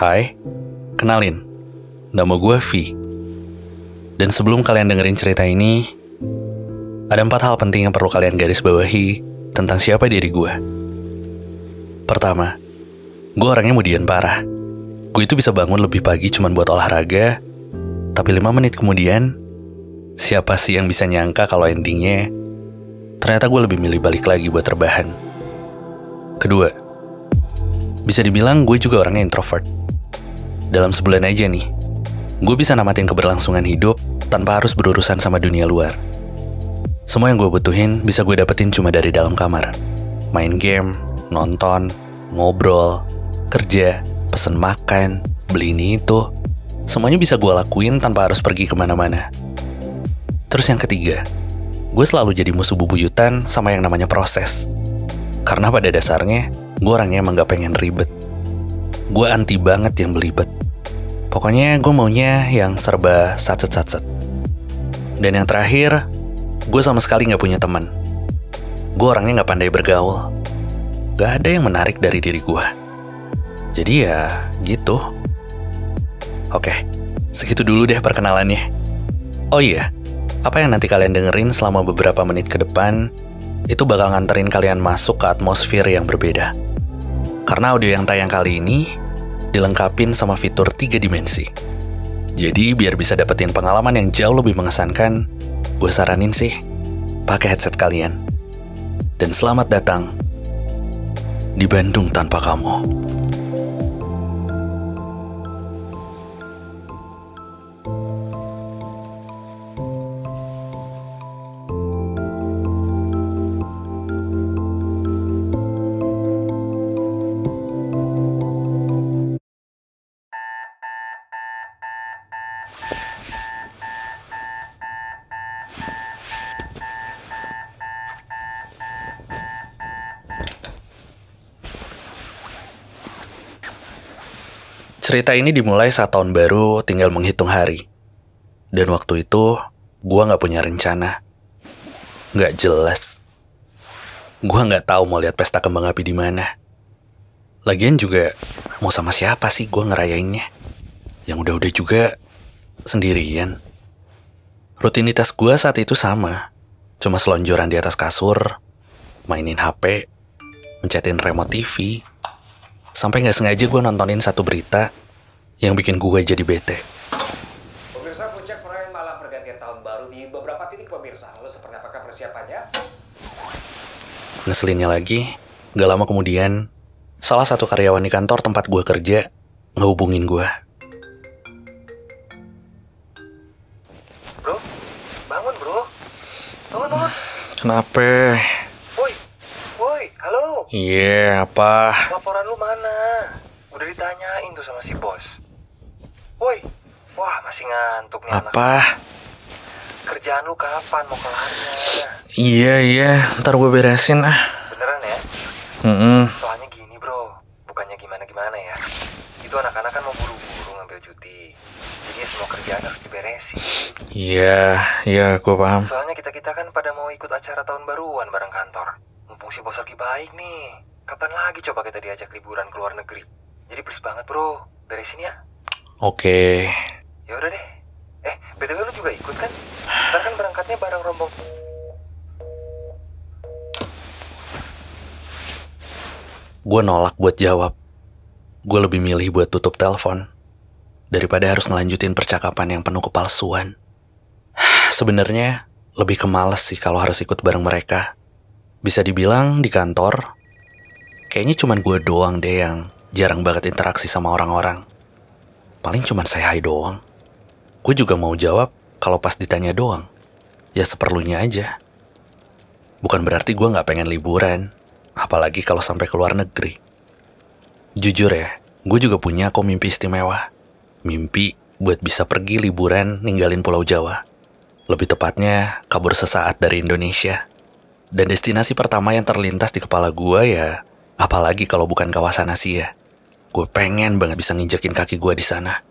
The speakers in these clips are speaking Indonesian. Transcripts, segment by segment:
Hai, kenalin. Nama gue V. Dan sebelum kalian dengerin cerita ini, ada empat hal penting yang perlu kalian garis bawahi tentang siapa diri gue. Pertama, gue orangnya mudian parah. Gue itu bisa bangun lebih pagi cuma buat olahraga, tapi lima menit kemudian, siapa sih yang bisa nyangka kalau endingnya ternyata gue lebih milih balik lagi buat terbahan. Kedua, bisa dibilang gue juga orangnya introvert. Dalam sebulan aja nih, gue bisa namatin keberlangsungan hidup tanpa harus berurusan sama dunia luar. Semua yang gue butuhin bisa gue dapetin cuma dari dalam kamar. Main game, nonton, ngobrol, kerja, pesen makan, beli ini itu. Semuanya bisa gue lakuin tanpa harus pergi ke mana-mana. Terus yang ketiga, gue selalu jadi musuh bubuyutan sama yang namanya proses. Karena pada dasarnya, gue orangnya emang gak pengen ribet. Gue anti banget yang belibet. Pokoknya gue maunya yang serba satset-satset. Dan yang terakhir, gue sama sekali gak punya teman. Gue orangnya gak pandai bergaul. Gak ada yang menarik dari diri gue. Jadi ya gitu. Oke, segitu dulu deh perkenalannya. Oh iya, apa yang nanti kalian dengerin selama beberapa menit ke depan itu bakal nganterin kalian masuk ke atmosfer yang berbeda. Karena audio yang tayang kali ini dilengkapin sama fitur tiga dimensi. Jadi biar bisa dapetin pengalaman yang jauh lebih mengesankan, gue saranin sih pakai headset kalian. Dan selamat datang di Bandung tanpa kamu. Cerita ini dimulai saat tahun baru tinggal menghitung hari. Dan waktu itu, gue gak punya rencana. Gak jelas. Gue gak tahu mau lihat pesta kembang api di mana. Lagian juga, mau sama siapa sih gue ngerayainnya? Yang udah-udah juga sendirian. Rutinitas gue saat itu sama. Cuma selonjoran di atas kasur, mainin HP, mencetin remote TV, Sampai nggak sengaja gue nontonin satu berita yang bikin gue jadi bete. Pemirsa puncak perayaan malam pergantian tahun baru di beberapa titik pemirsa. Lalu seperti apakah persiapannya? Ngeselinnya lagi, gak lama kemudian, salah satu karyawan di kantor tempat gue kerja ngehubungin gue. Bro, bangun bro. Bangun, bangun. Kenapa? Woi, woi, halo. Iya, apa? Laporan lu mana? Udah ditanyain tuh sama si bos. Woi, wah masih ngantuk nih anak. Apa? Kerjaan lu kapan mau kelarnya? Iya, iya, ntar gue beresin ah. Beneran ya? Mm-mm. Soalnya gini bro, bukannya gimana-gimana ya. Itu anak-anak kan mau buru-buru ngambil cuti. Jadi semua kerjaan harus diberesin. Iya, iya, gue paham. Soalnya kita-kita kan pada mau ikut acara tahun baruan bareng kantor. Mumpung si bos lagi baik nih. Kapan lagi coba kita diajak liburan ke luar negeri? Jadi please banget bro, beresin ya. Oke, Ya udah deh. Eh, BTW lu juga ikut kan? Ntar kan berangkatnya bareng rombong. gue nolak buat jawab. Gue lebih milih buat tutup telepon daripada harus ngelanjutin percakapan yang penuh kepalsuan. Sebenarnya lebih kemales sih kalau harus ikut bareng mereka. Bisa dibilang di kantor, kayaknya cuman gue doang deh yang jarang banget interaksi sama orang-orang. Paling cuman saya hai doang. Gue juga mau jawab kalau pas ditanya doang. Ya seperlunya aja. Bukan berarti gue gak pengen liburan. Apalagi kalau sampai ke luar negeri. Jujur ya, gue juga punya kok mimpi istimewa. Mimpi buat bisa pergi liburan ninggalin Pulau Jawa. Lebih tepatnya, kabur sesaat dari Indonesia. Dan destinasi pertama yang terlintas di kepala gue ya, apalagi kalau bukan kawasan Asia. Gue pengen banget bisa nginjekin kaki gue di sana.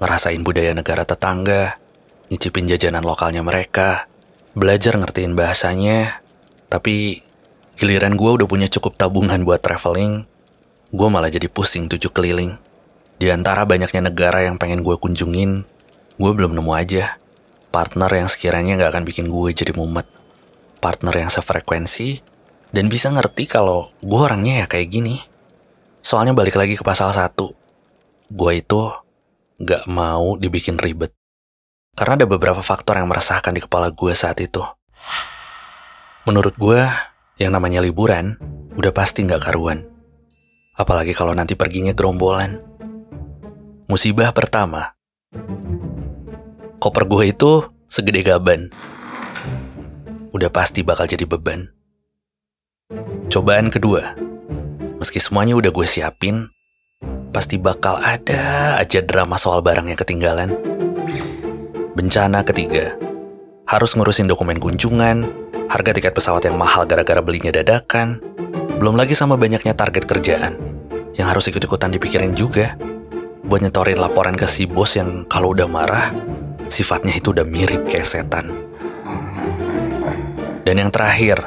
Ngerasain budaya negara tetangga, nyicipin jajanan lokalnya mereka, belajar ngertiin bahasanya, tapi Giliran gue udah punya cukup tabungan buat traveling, gue malah jadi pusing tujuh keliling. Di antara banyaknya negara yang pengen gue kunjungin, gue belum nemu aja partner yang sekiranya nggak akan bikin gue jadi mumet. Partner yang sefrekuensi dan bisa ngerti kalau gue orangnya ya kayak gini. Soalnya balik lagi ke pasal satu, gue itu nggak mau dibikin ribet. Karena ada beberapa faktor yang meresahkan di kepala gue saat itu. Menurut gue, yang namanya liburan udah pasti nggak karuan. Apalagi kalau nanti perginya gerombolan. Musibah pertama. Koper gue itu segede gaban. Udah pasti bakal jadi beban. Cobaan kedua. Meski semuanya udah gue siapin, pasti bakal ada aja drama soal barang yang ketinggalan. Bencana ketiga. Harus ngurusin dokumen kunjungan, harga tiket pesawat yang mahal gara-gara belinya dadakan, belum lagi sama banyaknya target kerjaan yang harus ikut-ikutan dipikirin juga buat nyetorin laporan ke si bos yang kalau udah marah, sifatnya itu udah mirip kayak setan. Dan yang terakhir,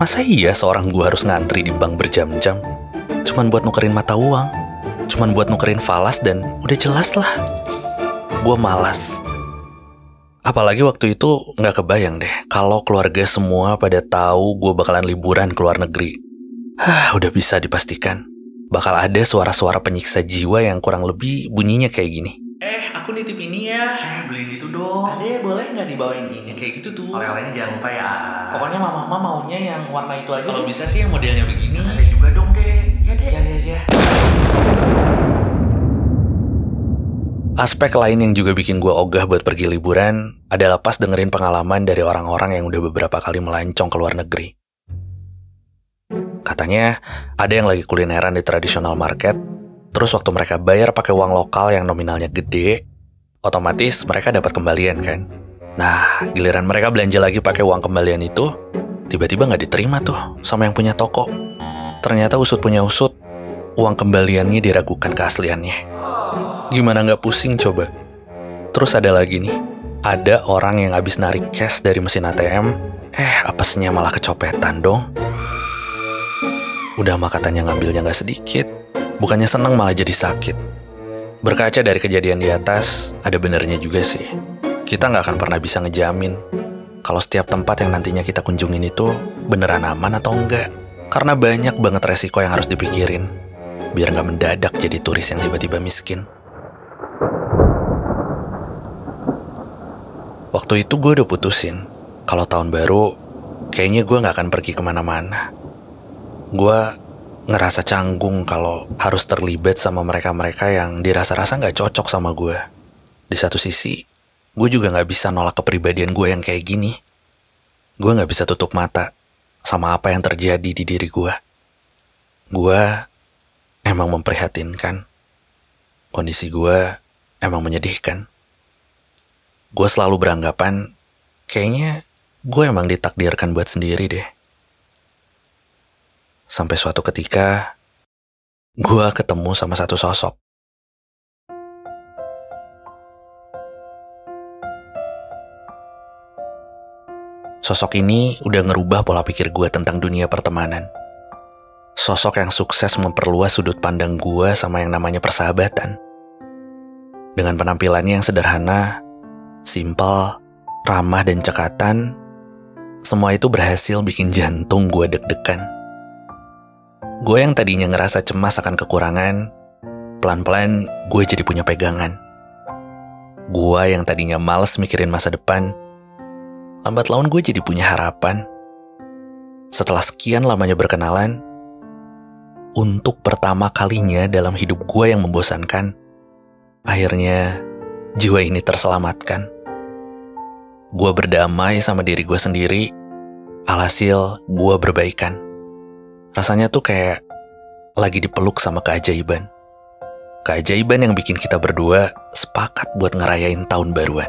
masa iya seorang gue harus ngantri di bank berjam-jam? Cuman buat nukerin mata uang, cuman buat nukerin falas dan udah jelas lah. Gue malas Apalagi waktu itu nggak kebayang deh kalau keluarga semua pada tahu gue bakalan liburan ke luar negeri. Hah, udah bisa dipastikan. Bakal ada suara-suara penyiksa jiwa yang kurang lebih bunyinya kayak gini. Eh, aku nitip ini ya. Eh, beliin itu dong. Ada boleh nggak dibawain ini? Yang kayak gitu tuh. Oleh-olehnya jangan lupa ya. Pokoknya mama mama maunya yang warna itu aja. Kalau bisa sih yang modelnya begini juga dong deh. Ya deh. Ya, ya, ya. Aspek lain yang juga bikin gue ogah buat pergi liburan adalah pas dengerin pengalaman dari orang-orang yang udah beberapa kali melancong ke luar negeri. Katanya ada yang lagi kulineran di traditional market, terus waktu mereka bayar pakai uang lokal yang nominalnya gede, otomatis mereka dapat kembalian kan. Nah, giliran mereka belanja lagi pakai uang kembalian itu, tiba-tiba nggak diterima tuh sama yang punya toko. Ternyata usut punya usut, uang kembaliannya diragukan keasliannya. Gimana nggak pusing coba? Terus ada lagi nih, ada orang yang habis narik cash dari mesin ATM, eh apesnya malah kecopetan dong. Udah mah katanya ngambilnya nggak sedikit, bukannya seneng malah jadi sakit. Berkaca dari kejadian di atas, ada benernya juga sih. Kita nggak akan pernah bisa ngejamin kalau setiap tempat yang nantinya kita kunjungin itu beneran aman atau enggak. Karena banyak banget resiko yang harus dipikirin, biar nggak mendadak jadi turis yang tiba-tiba miskin. Waktu itu gue udah putusin, kalau tahun baru, kayaknya gue gak akan pergi ke mana-mana. Gue ngerasa canggung kalau harus terlibat sama mereka-mereka yang dirasa-rasa gak cocok sama gue. Di satu sisi, gue juga gak bisa nolak kepribadian gue yang kayak gini. Gue gak bisa tutup mata sama apa yang terjadi di diri gue. Gue emang memprihatinkan. Kondisi gue emang menyedihkan gue selalu beranggapan kayaknya gue emang ditakdirkan buat sendiri deh. Sampai suatu ketika, gue ketemu sama satu sosok. Sosok ini udah ngerubah pola pikir gue tentang dunia pertemanan. Sosok yang sukses memperluas sudut pandang gue sama yang namanya persahabatan. Dengan penampilannya yang sederhana, Simpel, ramah dan cekatan, semua itu berhasil bikin jantung gue deg-degan. Gue yang tadinya ngerasa cemas akan kekurangan, pelan-pelan gue jadi punya pegangan. Gue yang tadinya males mikirin masa depan, lambat laun gue jadi punya harapan. Setelah sekian lamanya berkenalan, untuk pertama kalinya dalam hidup gue yang membosankan, akhirnya jiwa ini terselamatkan. Gue berdamai sama diri gue sendiri. Alhasil, gue berbaikan. Rasanya tuh kayak lagi dipeluk sama keajaiban. Keajaiban yang bikin kita berdua sepakat buat ngerayain tahun baruan.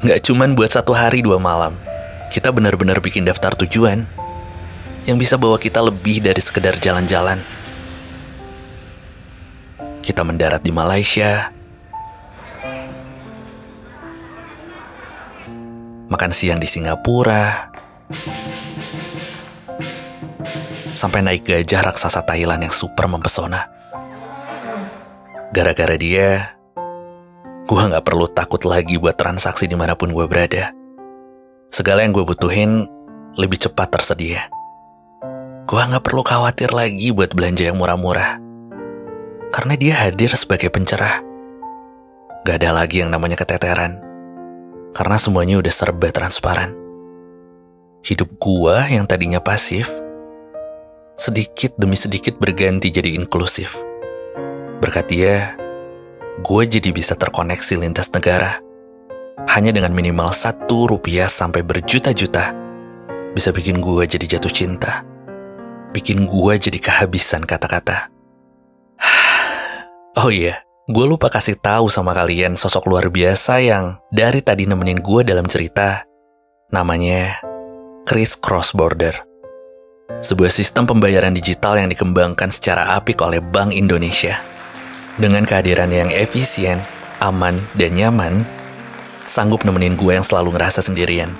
Gak cuman buat satu hari dua malam. Kita benar-benar bikin daftar tujuan yang bisa bawa kita lebih dari sekedar jalan-jalan. Kita mendarat di Malaysia, makan siang di Singapura, sampai naik gajah raksasa Thailand yang super mempesona. Gara-gara dia, gue nggak perlu takut lagi buat transaksi di mana pun gue berada. Segala yang gue butuhin lebih cepat tersedia. Gue nggak perlu khawatir lagi buat belanja yang murah-murah. Karena dia hadir sebagai pencerah. Gak ada lagi yang namanya keteteran. Karena semuanya udah serba transparan. Hidup gua yang tadinya pasif, sedikit demi sedikit berganti jadi inklusif. Berkat dia, gue jadi bisa terkoneksi lintas negara. Hanya dengan minimal satu rupiah sampai berjuta-juta, bisa bikin gue jadi jatuh cinta. Bikin gue jadi kehabisan kata-kata. oh iya, gue lupa kasih tahu sama kalian sosok luar biasa yang dari tadi nemenin gue dalam cerita. Namanya Chris Cross Border. Sebuah sistem pembayaran digital yang dikembangkan secara apik oleh Bank Indonesia. Dengan kehadiran yang efisien, aman, dan nyaman, sanggup nemenin gue yang selalu ngerasa sendirian.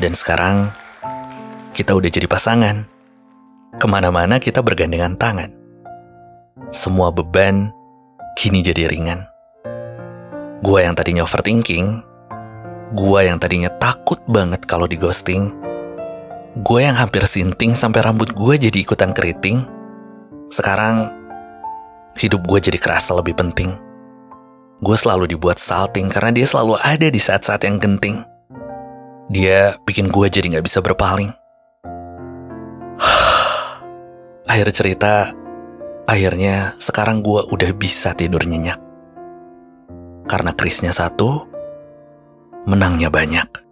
Dan sekarang, kita udah jadi pasangan. Ke mana-mana kita bergandengan tangan. Semua beban kini jadi ringan. Gue yang tadinya overthinking, gue yang tadinya takut banget kalau di ghosting, gue yang hampir sinting sampai rambut gue jadi ikutan keriting, sekarang hidup gue jadi kerasa lebih penting. Gue selalu dibuat salting karena dia selalu ada di saat-saat yang genting. Dia bikin gue jadi gak bisa berpaling. Akhir cerita, akhirnya sekarang gue udah bisa tidur nyenyak. Karena krisnya satu, menangnya banyak.